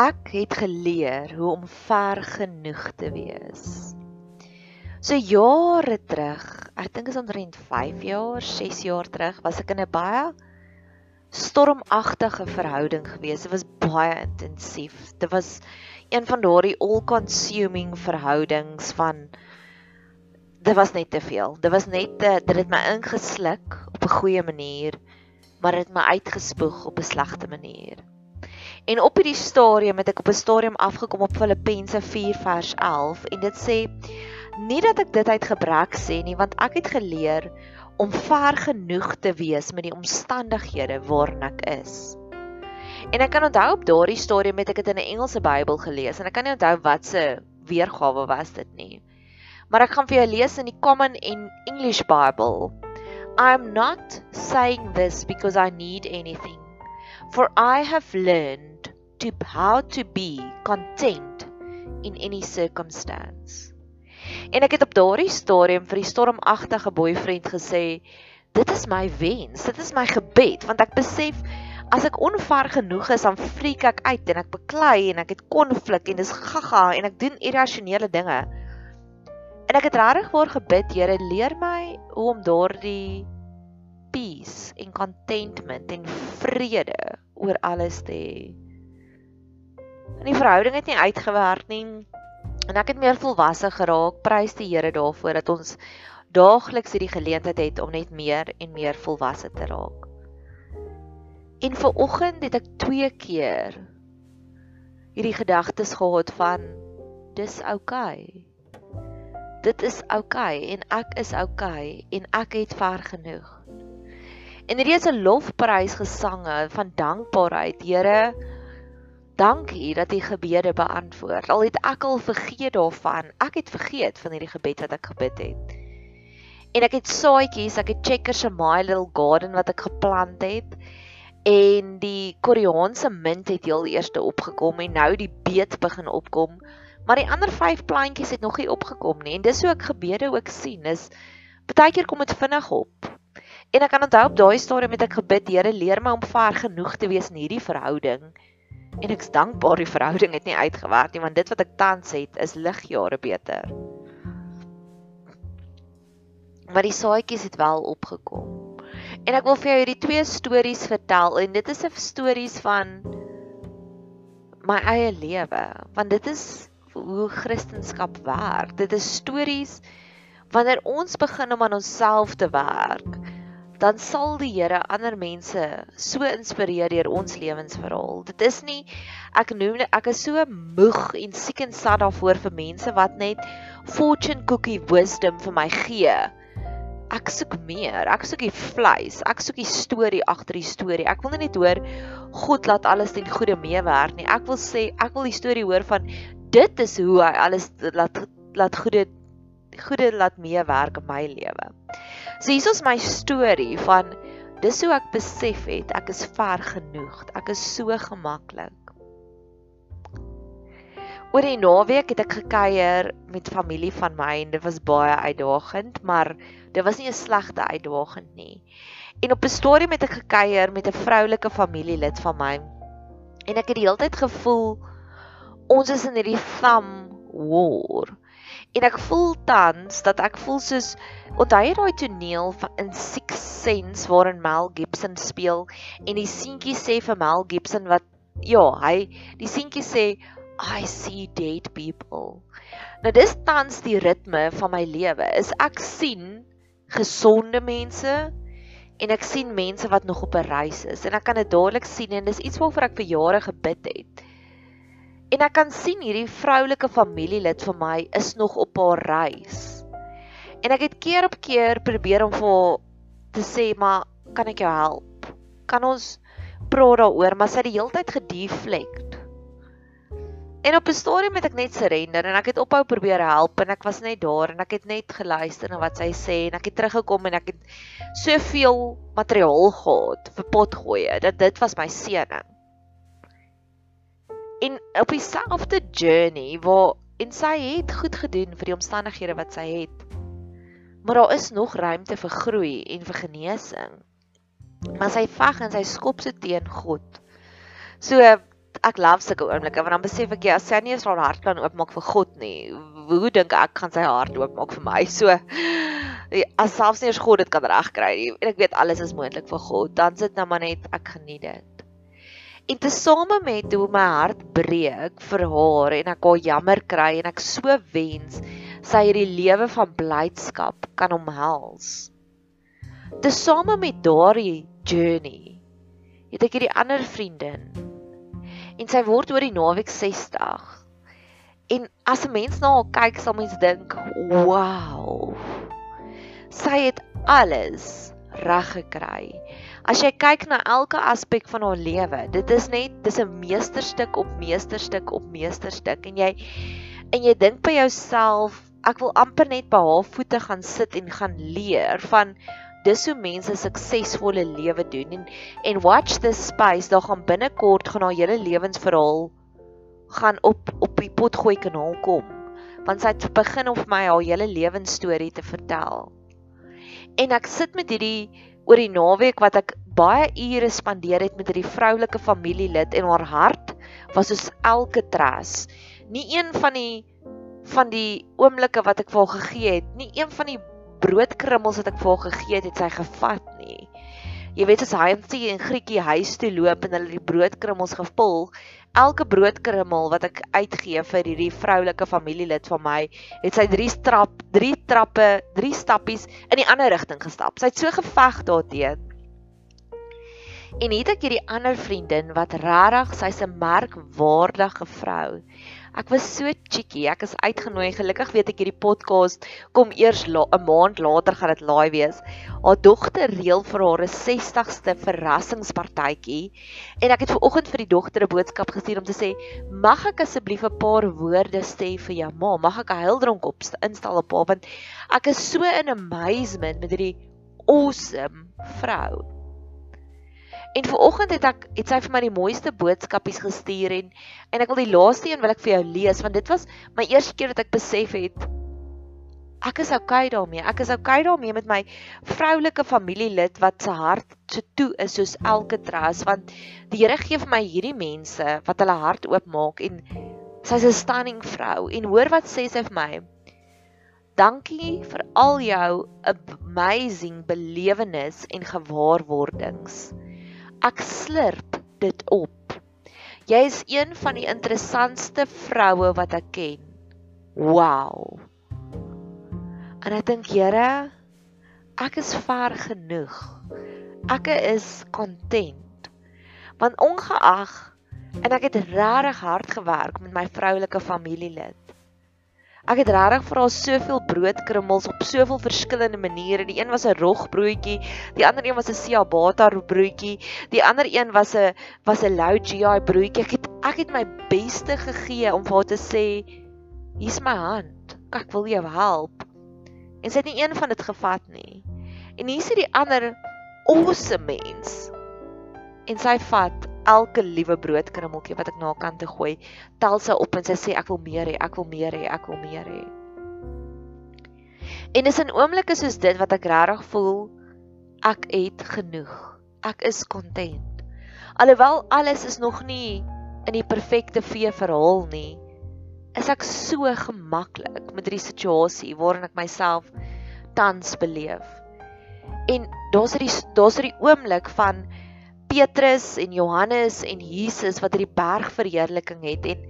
ek het geleer hoe om ver genoeg te wees. So jare terug, ek dink is omtrent 5 jaar, 6 jaar terug, was ek in 'n baie stormagtige verhouding gewees. Dit was baie intensief. Dit was een van daardie all-consuming verhoudings van dit was net te veel. Dit was net te, dit het my ingesluk op 'n goeie manier, maar dit het my uitgespoeg op 'n slegte manier. En op hierdie stadium het ek op 'n stadium afgekom op Filippense 4 vers 11 en dit sê nie dat ek dit uit gebrek sê nie, want ek het geleer om ver genoeg te wees met die omstandighede waarin ek is. En ek kan onthou op daardie stadium het ek dit in 'n Engelse Bybel gelees en ek kan nie onthou wat se weergawe was dit nie maar ek gaan vir jou lees in die Common in English Bible. I am not saying this because I need anything, for I have learned to how to be content in any circumstance. En ek het op daardie stadium vir die stormagtige boyfriend gesê, dit is my wens, dit is my gebed, want ek besef as ek onver genoeg is, dan freak ek uit en ek beklei en ek het konflik en dis gaga en ek doen irrasionele dinge. En ek het regtig voor gebid, Here, leer my hoe om daardie peace en contentment en vrede oor alles te hê. En die verhouding het nie uitgewerk nie. En ek het meer volwasse geraak. Prys die Here daarvoor dat ons daagliks hierdie geleentheid het om net meer en meer volwasse te raak. En vir oggend het ek twee keer hierdie gedagtes gehad van dis oukei. Okay dit is oukei okay, en ek is oukei okay, en ek het ver genoeg. En hierdie is 'n lofprys gesange van dankbaarheid. Here, dankie dat U gebede beantwoord. Al het ek al vergeet daarvan. Ek het vergeet van hierdie gebed wat ek gebid het. En ek het saadjies, ek het checkers in my little garden wat ek geplant het. En die Koreaanse mint het heel eerste opgekom en nou die beet begin opkom. Maar die ander 5 plantjies het nog nie opgekom nie en dis hoe ek gebede ook sien is baie keer kom dit vinnig op. En ek kan onthou op daai stadium het ek gebid, Here, leer my om ver genoeg te wees in hierdie verhouding. En ek's dankbaar die verhouding het nie uitgewerk nie want dit wat ek tans het is ligjare beter. Maar die saadjies het wel opgekom. En ek wil vir jou hierdie twee stories vertel en dit is 'n stories van my eie lewe want dit is hoe Christendom werk. Dit is stories wanneer ons begin om aan onsself te werk, dan sal die Here ander mense so inspireer deur ons lewensverhaal. Dit is nie ek noem ek is so moeg en siek en sad daarvoor vir mense wat net fortune cookie wisdom vir my gee. Ek soek meer. Ek soek die vleis. Ek soek die storie agter die storie. Ek wil net hoor God laat alles ten goeie meewerk nie. Ek wil sê ek wil die storie hoor van dit is hoe hy alles laat laat goede goede laat meewerk in my lewe. So hier is my storie van dis hoe ek besef het ek is ver genoeg. Ek is so gemaklik. Oor die naweek het ek gekuier met familie van my en dit was baie uitdagend, maar dit was nie 'n slegte uitdagend nie. En op 'n storie met ek gekuier met 'n vroulike familielid van my. En ek het die hele tyd gevoel ons is in hierdie thumb war. En ek voel tans dat ek voel soos onthou jy daai toneel van in Six Sense waarin Mel Gibson speel en die seentjie sê vir Mel Gibson wat ja, hy die seentjie sê I see dead people. Nou dis tans die ritme van my lewe. Is ek sien gesonde mense en ek sien mense wat nog op 'n reis is en ek kan dit dadelik sien en dis iets waarvoor ek vir jare gebid het. En ek kan sien hierdie vroulike familielid vir my is nog op haar reis. En ek het keer op keer probeer om vir te sê maar kan ek jou help? Kan ons praat daaroor, maar sy het die hele tyd gedeflect. En op 'n stadium het ek net surrender en ek het ophou probeer help en ek was net daar en ek het net geluister na wat sy sê en ek het teruggekom en ek het soveel materiaal gehad vir potgoeie dat dit was my seëning. En op dieselfde journey waar en sy het goed gedoen vir die omstandighede wat sy het. Maar daar is nog ruimte vir groei en vir genesing. Maar sy veg en sy skop se teen God. So ek love sulke oomblikke want dan besef ek jy as sy nie eens haar hart kan oopmaak vir God nie, hoe dink ek gaan sy hart oopmaak vir my? So as selfs nie eens God dit kan regkry nie. En ek weet alles is moontlik vir God. Dan sit nou maar net ek geniet dit. En tesame met hoe my hart breek vir haar en ek haar jammer kry en ek so wens sy hierdie lewe van blydskap kan omhels. Tesame met daardie journey het ek hierdie ander vriendin en sy word oor die naweek 60. En as 'n mens na haar kyk, sal mens dink, "Wow." Sy het alles reg gekry. As jy kyk na elke aspek van haar lewe, dit is net dis 'n meesterstuk op meesterstuk op meesterstuk en jy en jy dink by jouself, ek wil amper net by haar voete gaan sit en gaan leer van dis hoe mense suksesvolle lewe doen en en watch this space daar gaan binnekort gaan haar hele lewensverhaal gaan op op die potgooi kanaal kom want sy het begin om vir my haar hele lewensstorie te vertel. En ek sit met hierdie oor die naweek wat ek baie ure spandeer het met hierdie vroulike familielid en haar hart was soos elke tras nie een van die van die oomblikke wat ek vir haar gegee het nie een van die broodkrummels wat ek vir haar gegee het, het sy gevat nie. Jy weet as hy en Grietjie huis toe loop en hulle die broodkrummels gevul, elke broodkrummel wat ek uitgee vir hierdie vroulike familielid van my, het sy 3 trap, 3 trappe, 3 stappies in die ander rigting gestap. Sy het so geveg daarteen. En het ek hierdie ander vriendin wat regtig sy's 'n merkwaardige vrou. Ek was so cheeky. Ek is uitgenooi. Gelukkig weet ek hierdie podcast kom eers 'n maand later gaan dit laai wees. Haar dogter reël vir haar 'n 60ste verrassingspartytjie en ek het ver oggend vir die dogter 'n boodskap gestuur om te sê, "Mag ek asseblief 'n paar woorde sê vir jou ma? Mag ek 'n huildronk op instal op haar want ek is so in amazement met hierdie awesome vrou." En vanoggend het ek het sy vir my die mooiste boodskapies gestuur en en ek wil die laaste een wil ek vir jou lees want dit was my eerste keer dat ek besef het ek is okay daarmee. Ek is okay daarmee met my vroulike familielid wat se hart so toe is soos elke trust want die Here gee vir my hierdie mense wat hulle hart oopmaak en sy's 'n stunning vrou en hoor wat sê sy vir my. Dankie vir al jou amazing belewenis en gewaarwordings. Ek slurp dit op. Jy is een van die interessantste vroue wat ek ken. Wow. En ek dink, Here, ek is ver genoeg. Ek is content. Want ongeag en ek het regtig hard gewerk met my vroulike familielid. Ek het regtig vir haar soveel broodkrummels op soveel verskillende maniere. Die een was 'n rogbroodjie, die ander een was 'n ciabatta broodjie, die ander een was 'n was 'n low GI broodjie. Ek het ek het my beste gegee om vir haar te sê, "Hier's my hand. Ek wil jou help." En sy het nie een van dit gevat nie. En hier is die ander awesome mens. En sy vat elke liewe broodkrummeltjie wat ek na haar kant te gooi, tel sy op en sy sê ek wil meer hê, ek wil meer hê, ek wil meer hê. En dis in oomblikke soos dit wat ek regtig voel ek het genoeg. Ek is content. Alhoewel alles is nog nie in die perfekte vee verhaal nie, is ek so gemaklik met hierdie situasie waarin ek myself tans beleef. En daar's hierdie daar's hierdie oomblik van Petrus en Johannes en Jesus wat hierdie bergverheerliking het en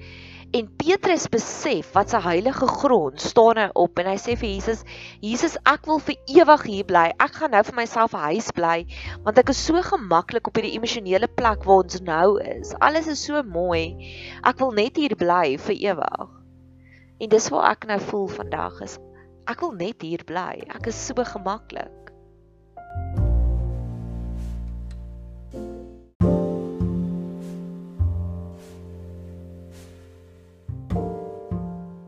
en Petrus besef wat sy heilige grond staan hy op en hy sê vir Jesus Jesus ek wil vir ewig hier bly. Ek gaan nou vir myself 'n huis bly want ek is so gemaklik op hierdie emosionele plek waar ons nou is. Alles is so mooi. Ek wil net hier bly vir ewig. En dis waar ek nou voel vandag is ek wil net hier bly. Ek is so gemaklik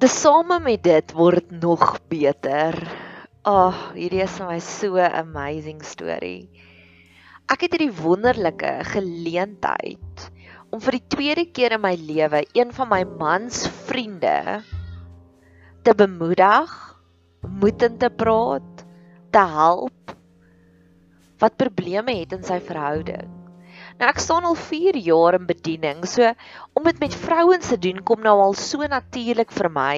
Tesame met dit word nog beter. Ag, oh, hierdie is vir my so 'n amazing storie. Ek het hierdie wonderlike geleentheid om vir die tweede keer in my lewe een van my mans vriende te bemoedig, moedend te praat, te help wat probleme het in sy verhouding. Nou ek staan al 4 jaar in bediening. So om dit met vrouens te doen kom nou al so natuurlik vir my.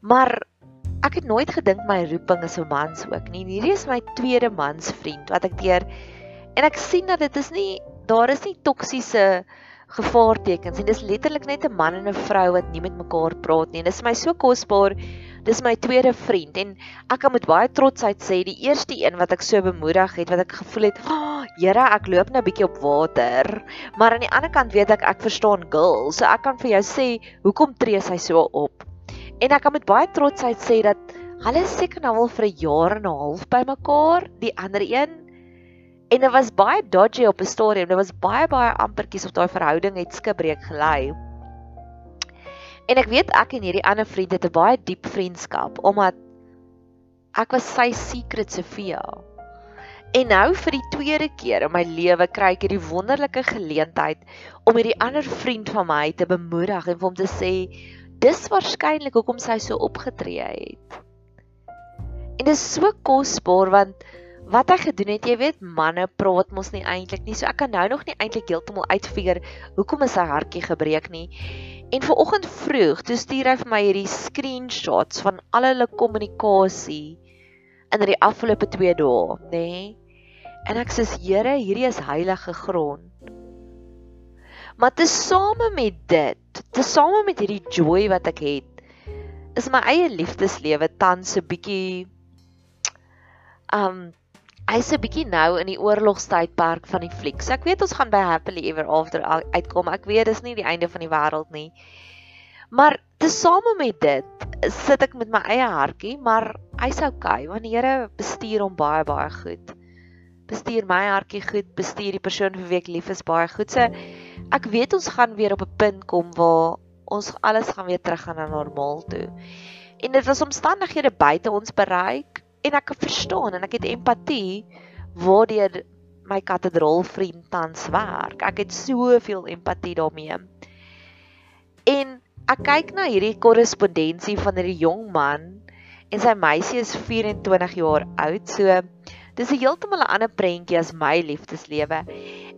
Maar ek het nooit gedink my roeping is 'n mans ook nie. Hierdie is my tweede mansvriend wat ek deur en ek sien dat dit is nie daar is nie toksiese gevaartekens en dis letterlik net 'n man en 'n vrou wat nie met mekaar praat nie. Dit is my so kosbaar. Dis my tweede vriend en ek kan met baie trotsheid sê die eerste een wat ek so bemoedig het, wat ek gevoel het, "Oh, Here, ek loop nou bietjie op water." Maar aan die ander kant weet ek ek verstaan girl, so ek kan vir jou sê hoekom tree sy so op. En ek kan met baie trotsheid sê dat hulle seker nou al vir 'n jaar en 'n half by mekaar, die ander een En dit was baie dodgy op 'n stadium. Dit was baie baie ampertjies of daai verhouding het skibreek gelei. En ek weet ek en hierdie ander vriend het 'n baie diep vriendskap omdat ek was sy secret Sofia. En nou vir die tweede keer in my lewe kry ek hierdie wonderlike geleentheid om hierdie ander vriend van my te bemoedig en vir hom te sê dis waarskynlik hoekom sy so opgetree het. En dit is so kosbaar want wat hy gedoen het, jy weet, manne praat mos nie eintlik nie. So ek kan nou nog nie eintlik heeltemal uitfigure hoekom is sy hartjie gebreek nie. En vanoggend vroeg, toe stuur hy vir my hierdie screenshots van al hulle kommunikasie in die afgelope 2 dae, nê? Nee? En ek sê, Here, hierdie is heilige grond. Maar te same met dit, te same met hierdie joy wat ek het, is my eie liefdeslewe tans 'n bietjie um hy's 'n bietjie nou in die oorlogstydperk van die fliek. So ek weet ons gaan by Happily Ever After uitkom. Ek weet dis nie die einde van die wêreld nie. Maar tesame met dit sit ek met my eie hartjie, maar hy's okay want die Here bestuur hom baie baie goed. Bestuur my hartjie goed, bestuur die persoon vir wie ek lief is baie goed. So ek weet ons gaan weer op 'n punt kom waar ons alles gaan weer terug gaan na normaal toe. En dit was omstandighede buite ons bereik en ek verstaan en ek het empatie waardeur my katedraal vriend tans werk. Ek het soveel empatie daarmee. En ek kyk na hierdie korrespondensie van hierdie jong man en sy meisie is 24 jaar oud. So dis 'n heeltemal 'n ander prentjie as my liefdeslewe.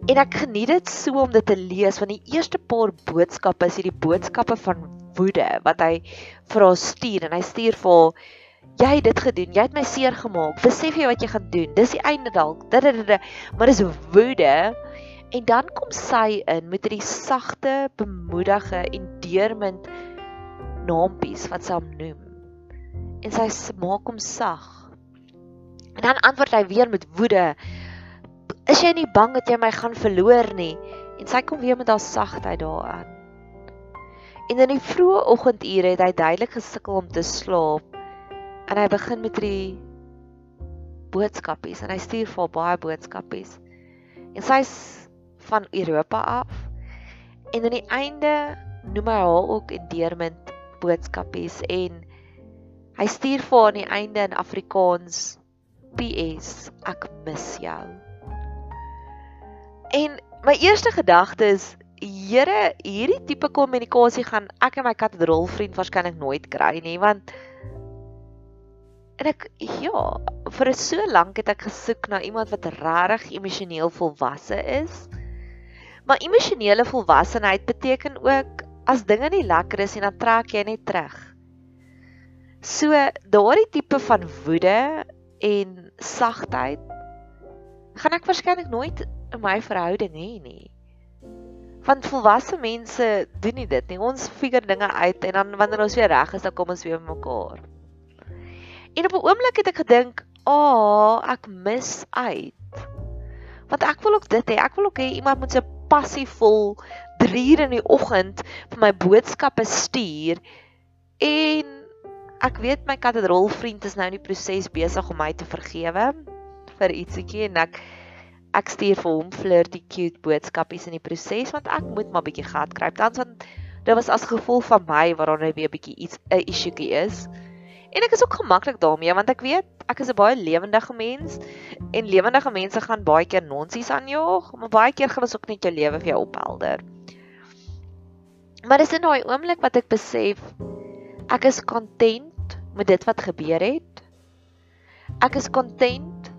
En ek geniet dit so om dit te lees want die eerste paar boodskappe is hierdie boodskappe van woede wat hy vir haar stuur en hy stuur vir haar jy het dit gedoen. Jy het my seer gemaak. Besef jy wat jy gaan doen? Dis die einde dalk. Maar dis woede. En dan kom sy in met hierdie sagte, bemoedige en deurmend naampies wat sy hom noem. En sy maak hom sag. En dan antwoord hy weer met woede. Is jy nie bang dat jy my gaan verloor nie? En sy kom weer met haar sagtheid daaraan. En in die vroeë oggendure het hy duidelik gesukkel om te slaap en hy begin met die boodskapies en hy stuur vir baie boodskapies. En sy's van Europa af. En aan die einde noem hy haar ook in deermend boodskapies en hy stuur vir haar aan die einde in Afrikaans PS ek mis jou. En my eerste gedagte is Here, hierdie tipe kommunikasie gaan ek en my katedraalvriend waarskynlik nooit kry nie want En ek ja, vir so lank het ek gesoek na iemand wat regtig emosioneel volwasse is. Maar emosionele volwassenheid beteken ook as dinge nie lekker is en dan trek jy net terug. So daardie tipe van woede en sagtheid gaan ek waarskynlik nooit in my verhouding hê nie. Want volwasse mense doen nie dit nie. Ons figure dinge uit en dan wanneer ons weer reg is, dan kom ons weer bymekaar. En op 'n oomblik het ek gedink, "Ag, oh, ek mis uit." Want ek wil ook dit hê. Ek wil ook hê iemand moet so passievol 3 uur in die oggend vir my boodskappe stuur. En ek weet my katedraal vriend is nou in die proses besig om my te vergewe vir ietsiekie en ek ek stuur vir hom flirty cute boodskapies in die proses want ek moet maar bietjie gat kry. Dan want dit was as gevolg van my waaronder hy weer bietjie iets 'n issuetjie is. En ek is ook gemaklik daarmee want ek weet ek is 'n baie lewendige mens en lewendige mense gaan baie keer nonsies aanjaag, maar baie keer gaan ons ook net jou lewe vir jou ophelder. Maar dis in daai oomblik wat ek besef ek is content met dit wat gebeur het. Ek is content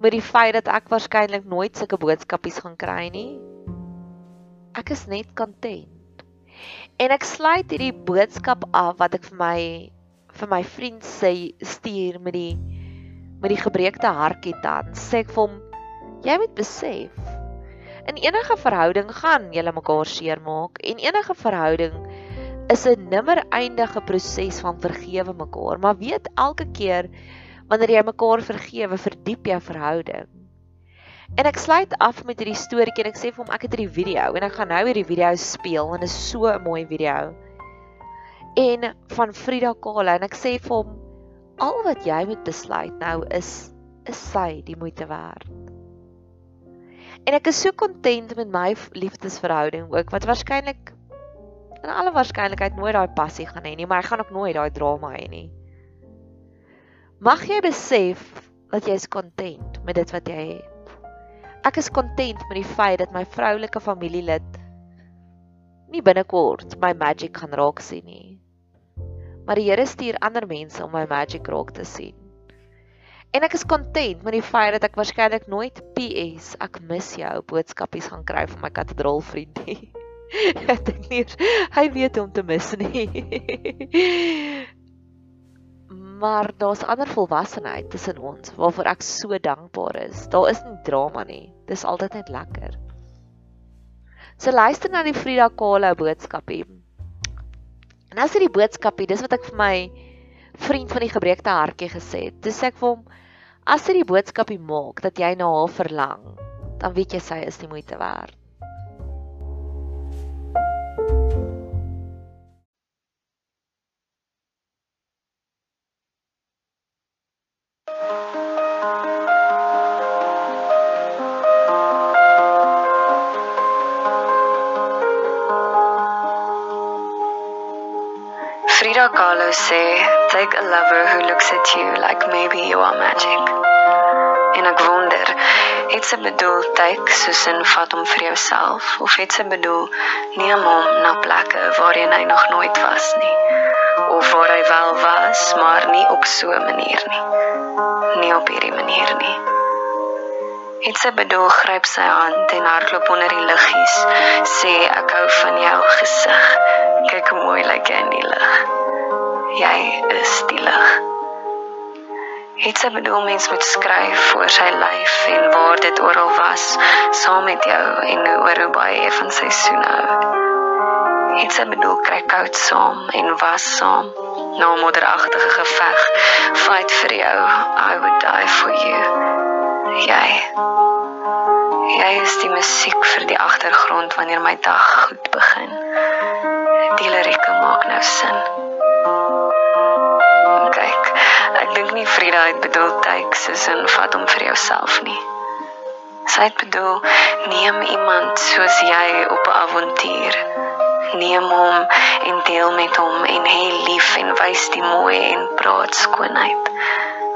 met die feit dat ek waarskynlik nooit sulke boodskapies gaan kry nie. Ek is net content. En ek sluit hierdie boodskap af wat ek vir my vir my vriend sê stuur met die met die gebreekte hartjie dan sê ek vir hom jy moet besef in enige verhouding gaan jy mekaar seermaak en enige verhouding is 'n nimmer eindige proses van vergewe mekaar maar weet elke keer wanneer jy mekaar vergewe verdiep jou verhouding. En ek sluit af met hierdie storieetjie en ek sê vir hom ek het hierdie video en ek gaan nou hierdie video speel en dit is so 'n mooi video en van Frida Kahlo en ek sê vir hom al wat jy moet besluit nou is is sy die moeite werd. En ek is so kontent met my liefdesverhouding ook wat waarskynlik in alle waarskynlikheid nooit daai passie gaan hê nie, maar ek gaan ook nooit daai drama hê nie. Mag jy besef dat jy is kontent met dit wat jy het. Ek is kontent met die feit dat my vroulike familielid nie binnekort my magic gaan raak sien nie maar die Here stuur ander mense om my magic raak te sien. En ek is content met die feit dat ek waarskynlik nooit PS ek mis jou boodskapies gaan kry van my kathedraal vriendie. ek dink nie hy weet hoe om te mis nie. maar daar's ander volwassenheid tussen ons waarvoor ek so dankbaar is. Daar is nie drama nie. Dis altyd net lekker. So luister na die Frida Kahlo boodskapie. En as dit die boodskapie, dis wat ek vir my vriend van die gebreekte hartjie gesê het. Dis ek vir hom as dit die boodskapie maak dat jy na haar verlang, dan weet jy sy is die moeite werd. Frida Kahlo sê, take a lover who looks at you like maybe you are magic. En ek wonder, het sy bedoel take soos in vat hom vir jouself of het sy bedoel neem hom na plekke waarheen hy nog nooit was nie of waar hy wel was, maar nie op so 'n manier nie. Nie op hierdie manier nie. Het sy bedoel gryp sy hand en hardloop onder die liggies, sê ek hou van jou gesig. Het sy bedoel mens moet skryf voor sy lyf en waar dit oral was saam met jou en oor hoe baie van sy soene hou. Het sy bedoel kry koud saam en was saam na 'n modderagtige geveg fight vir jou I would die for you. Jy Jy is die musiek vir die agtergrond wanneer my dag goed begin die lirieke maak nou sin. Nie Frida het bedoel take soos in vat hom vir jouself nie. Sy het bedoel neem iemand soos jy op 'n avontuur. Neem hom en deel met hom en hê lief en wys die mooi en praat skoonheid.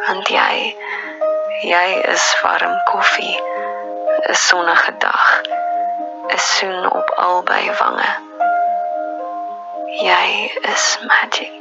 Want jy jy is warm koffie. 'n Sonnige dag. 'n Soen op albei wange. Jy is magic.